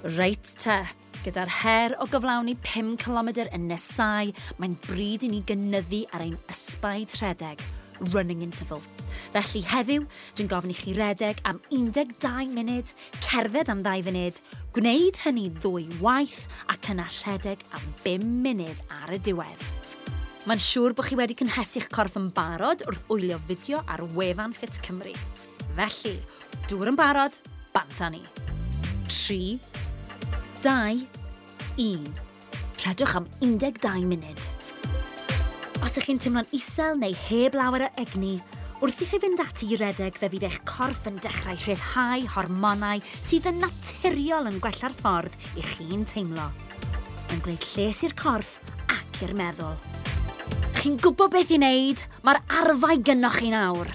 Reit te, gyda'r her o gyflawni 5 km yn nesau, mae'n bryd i ni gynyddu ar ein ysbaid rhedeg, running interval. Felly heddiw, dwi'n gofyn i chi redeg am 12 munud, cerdded am 2 funud, gwneud hynny ddwy waith ac yna rhedeg am 5 munud ar y diwedd. Mae'n siŵr bod chi wedi cynhesu'ch corff yn barod wrth wylio fideo ar wefan Fit Cymru. Felly, dŵr yn barod, banta ni. 3, 2, 1. Rhedwch am 12 munud. Os ych chi'n teimlo'n isel neu heb lawer o egni, wrth i chi fynd ati i redeg fe fydd eich corff yn dechrau rhyddhau hormonau sydd yn naturiol yn gwella'r ffordd i chi'n teimlo. Yn gwneud lles i'r corff ac i'r meddwl. Chi'n gwybod beth i wneud, mae'r arfau gynnoch chi nawr.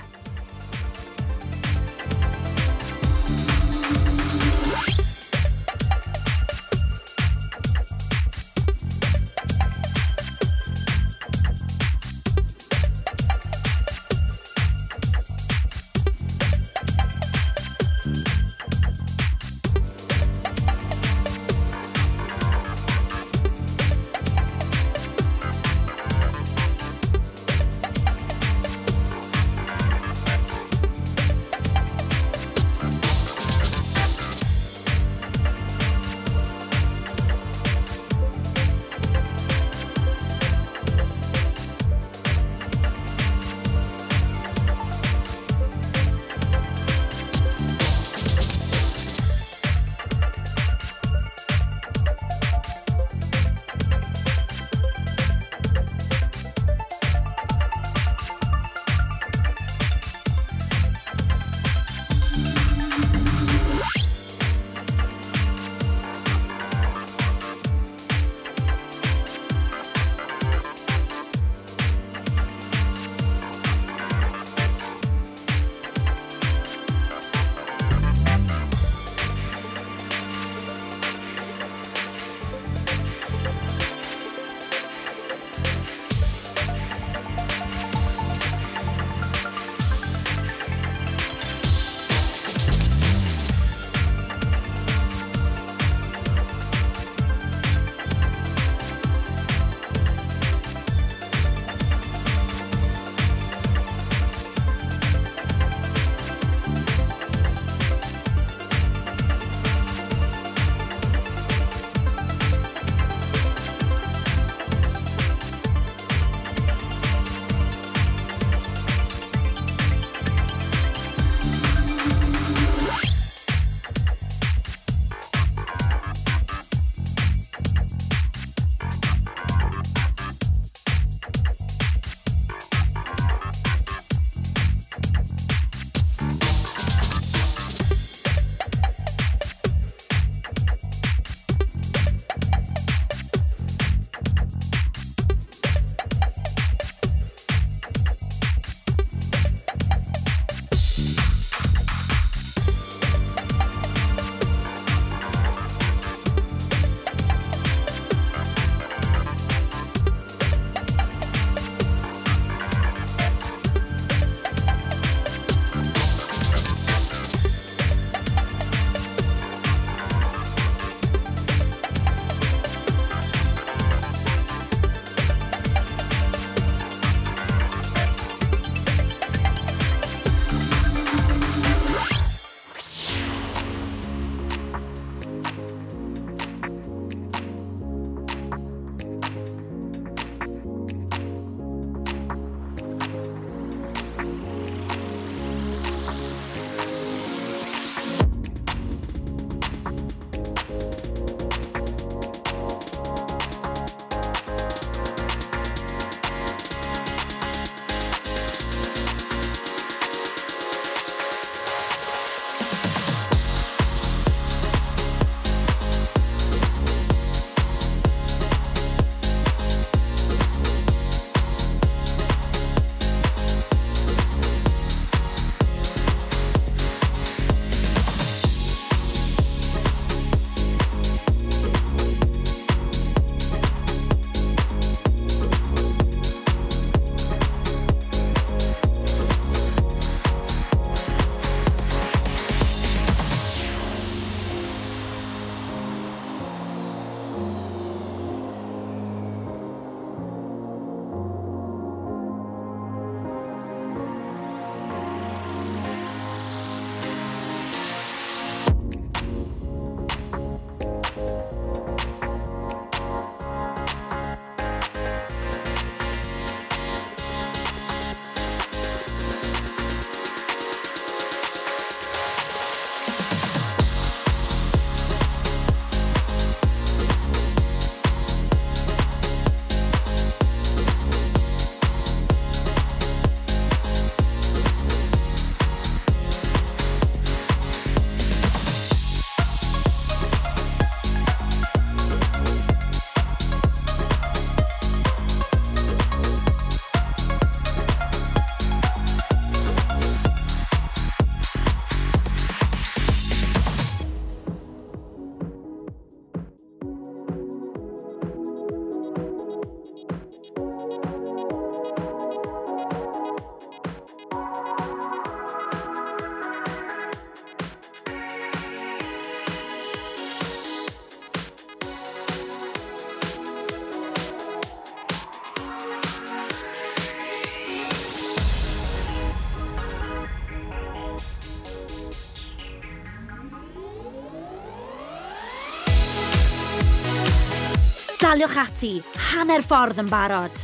daliwch ati, hanner ffordd yn barod.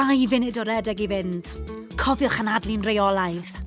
dau funud o redeg i fynd. Cofiwch anadlu'n reolaidd.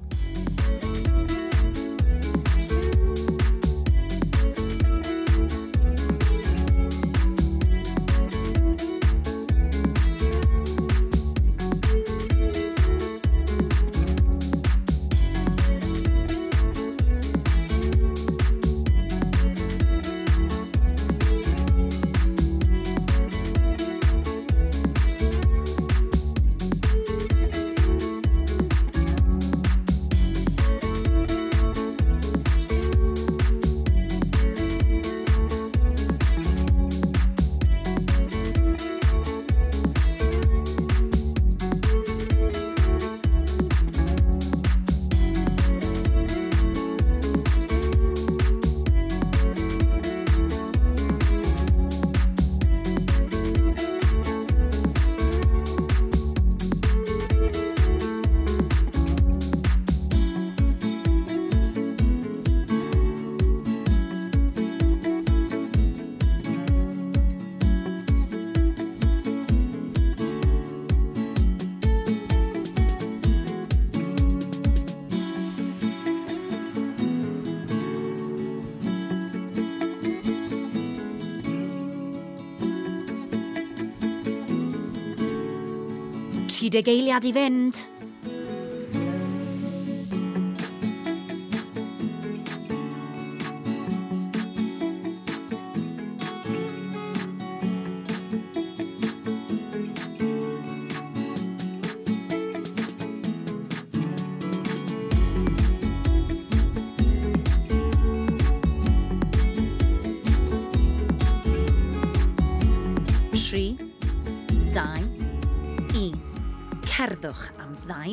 deg eiliad i fynd.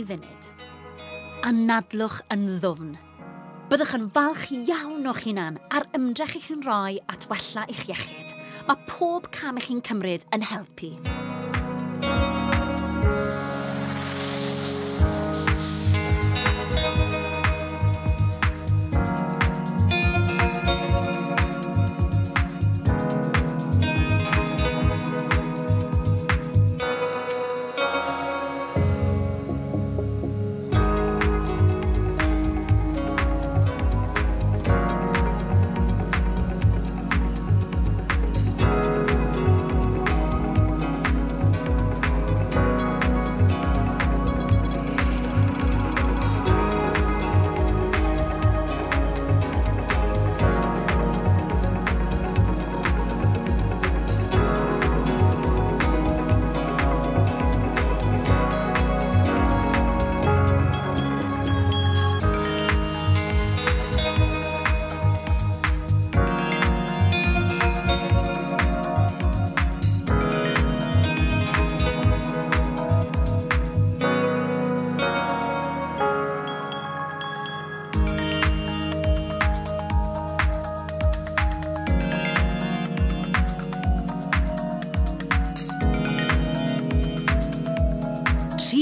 ddau funud. Anadlwch yn ddwfn. Byddwch yn falch iawn o'ch hunan ar ymdrech i chi'n rhoi at wella eich iechyd. Mae pob cam eich chi'n cymryd yn helpu.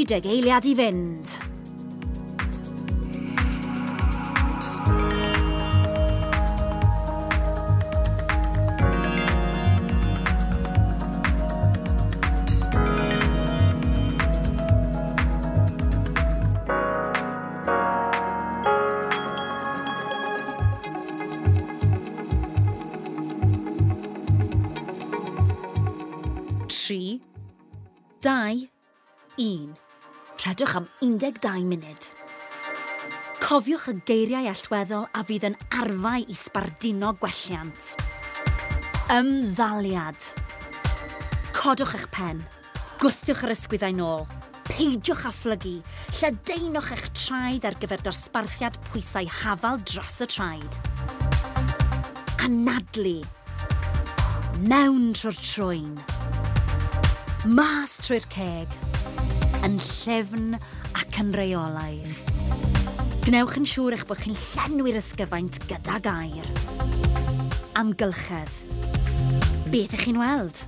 der Gaeliard Event. tri, dau. Rhedwch am 12 munud. Cofiwch y geiriau allweddol a fydd yn arfau i sbarduno gwelliant. Ymddaliad. Codwch eich pen. Gwthiwch yr ysgwyddau nôl. Peidiwch â phlygu. Lledaenwch eich traed ar gyfer dosbarthiad pwysau hafal dros y traed. Anadlu. Mewn trwy'r trwyn. Mas trwy'r ceg yn llefn ac yn reolaidd. Gwnewch yn siŵr eich bod chi'n llenwi'r ysgyfaint gyda gair. Amgylchedd. Beth ych chi'n weld?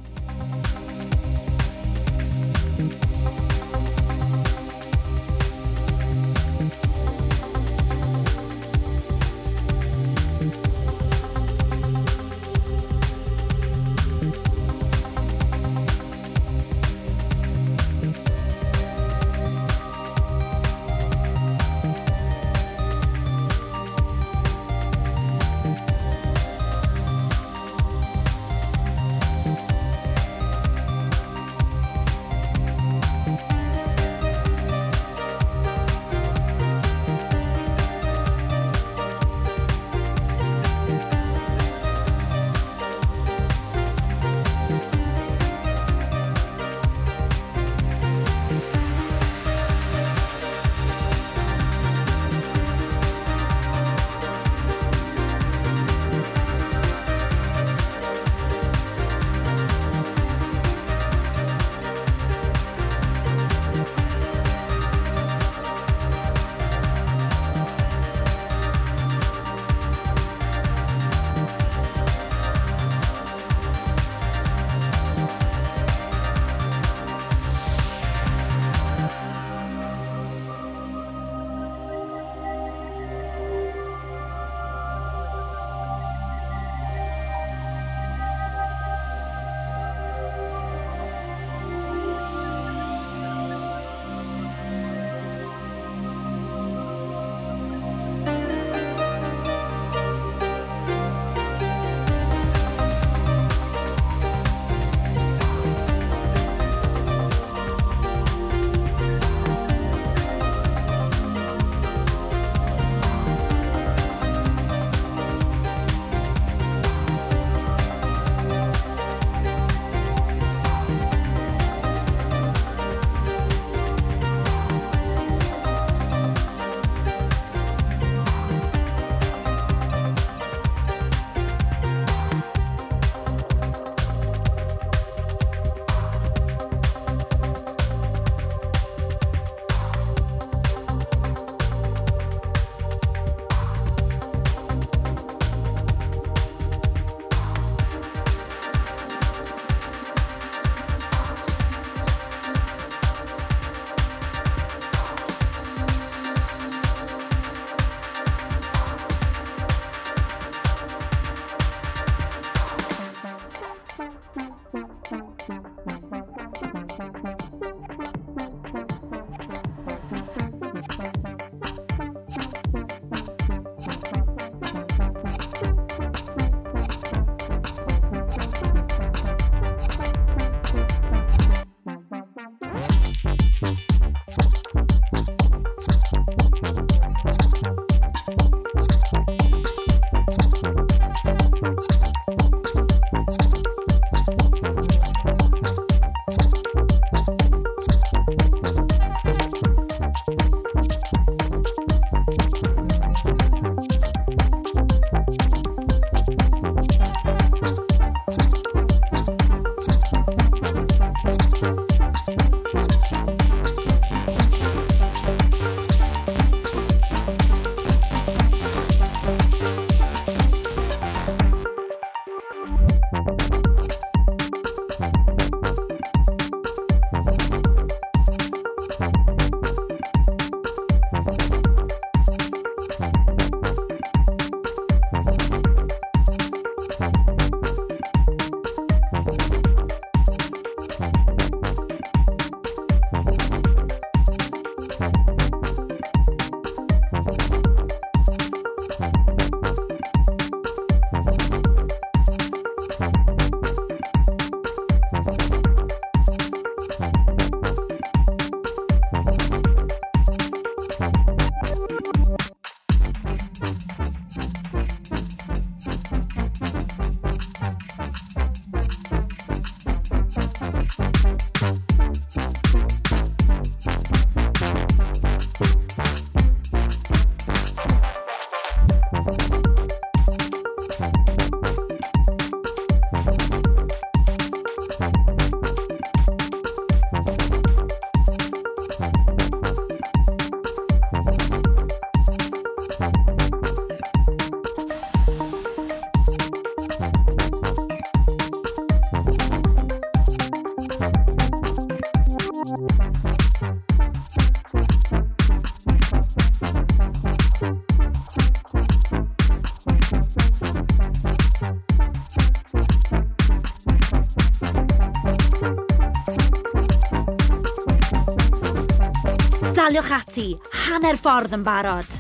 daliwch ati, hanner ffordd yn barod.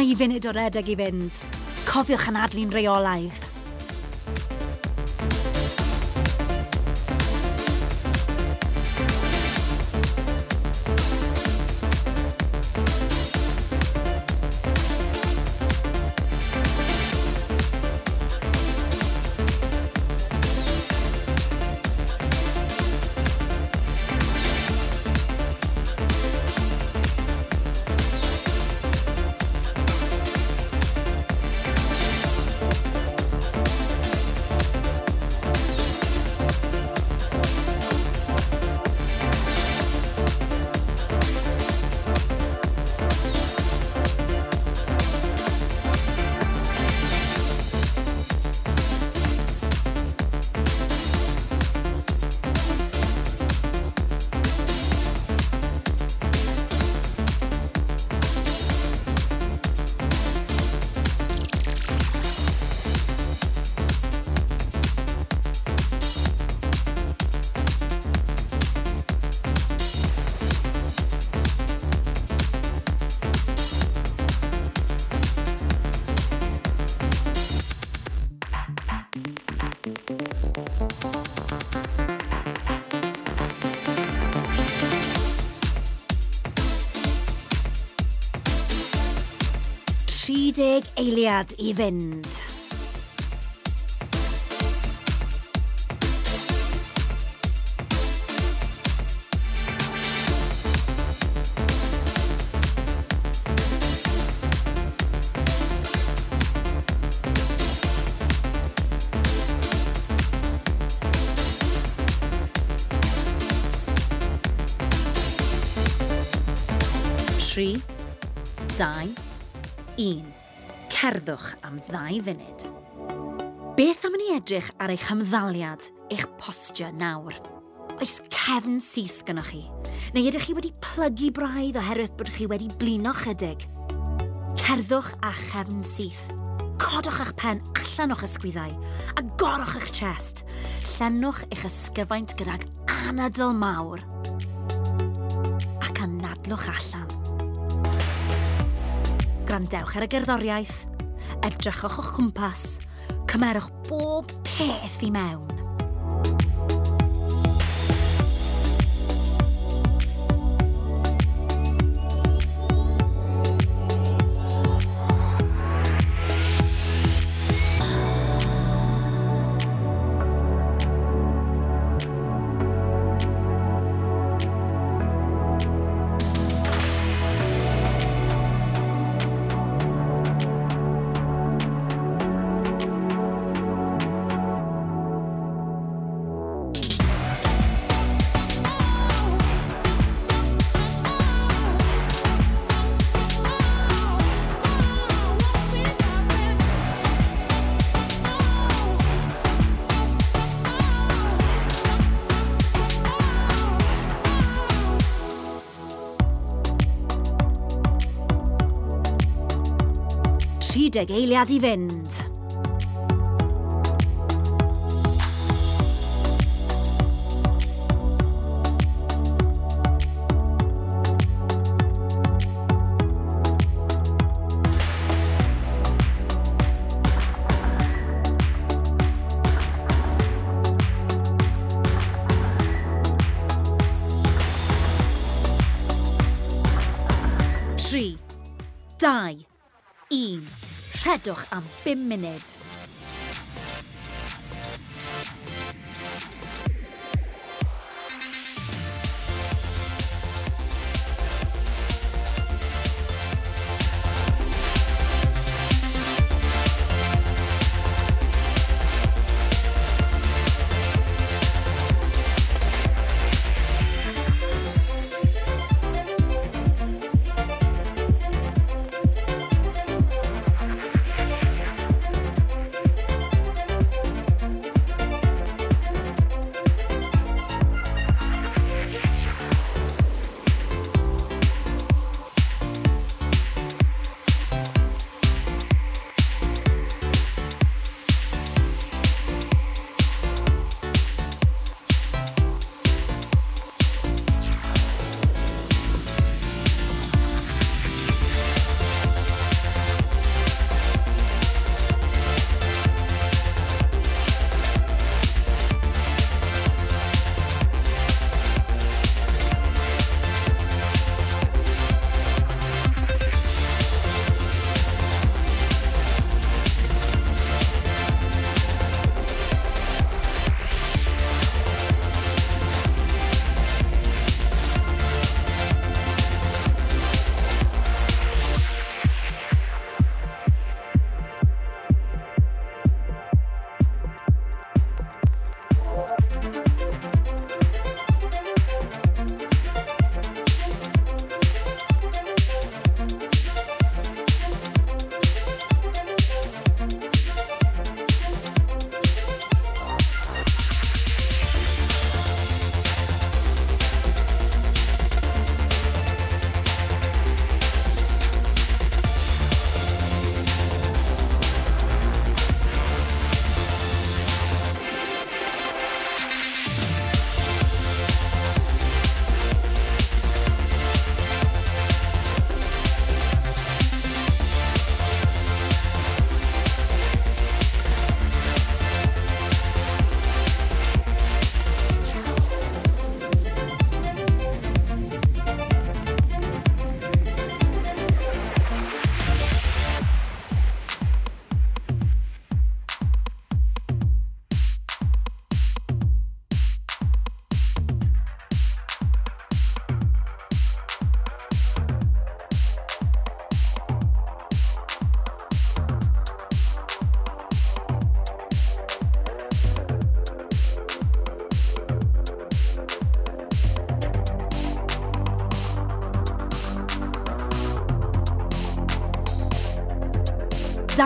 dau funud o redeg i fynd. Cofiwch anadlu'n reolaidd Big Eliad event. Three, dine, in. Cerddwch am ddau funud. Beth am ni edrych ar eich hymddaliad, eich postio nawr? Oes cefn syth gynnwch chi? Neu ydych chi wedi plygu braidd oherwydd bod chi wedi blino chydig? Cerddwch a chefn syth. Codwch eich pen allan o'ch ysgwyddau a gorwch eich chest. Llenwch eich ysgyfaint gydag anadl mawr ac anadlwch allan. Grandewch ar y gerddoriaeth, edrychwch o'ch cwmpas, cymerwch bob peth i mewn. 30 eiliad i fynd. tri, dau, un. Rhedwch am 5 munud.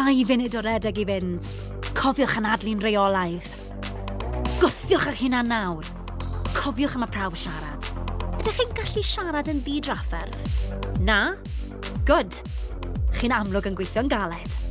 2 funud o redeg i fynd. Cofiwch anadlu'n reolaidd. Gwthiwch eich hunan nawr. Cofiwch am y prawf siarad. Ydych chi'n gallu siarad yn ddi-drafferth? Na? Good. Chi'n amlwg yn gweithio'n galed.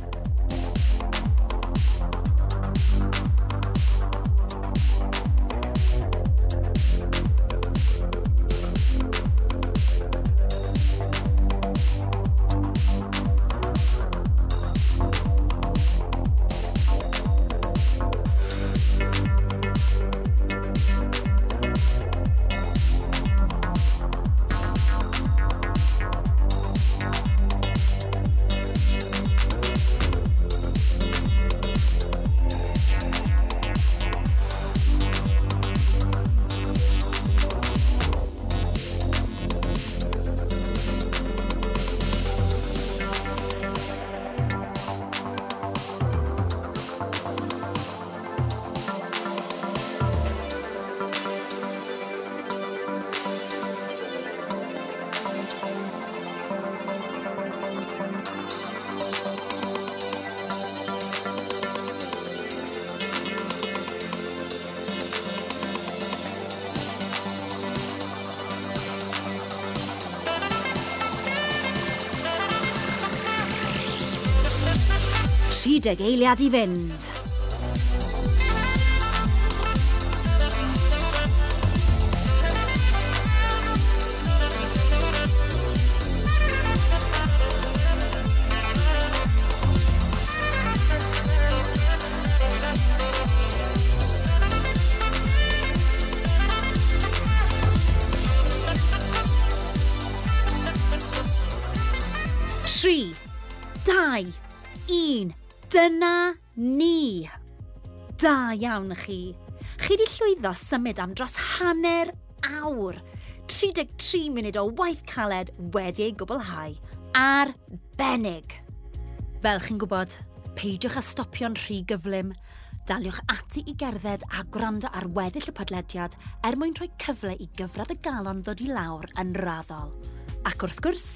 tri deg eiliad i fynd. da iawn i chi. Chi wedi llwyddo symud am dros hanner awr. 33 munud o waith caled wedi ei gwblhau. Arbennig! Fel chi'n gwybod, peidiwch â stopio'n rhy gyflym. Daliwch ati i gerdded a gwrando ar weddill y podlediad er mwyn rhoi cyfle i gyfradd y galon ddod i lawr yn raddol. Ac wrth gwrs,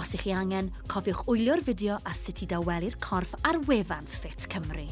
os ych chi angen, cofiwch wylio'r fideo ar sut i dawelu'r corff ar wefan Fit Cymru.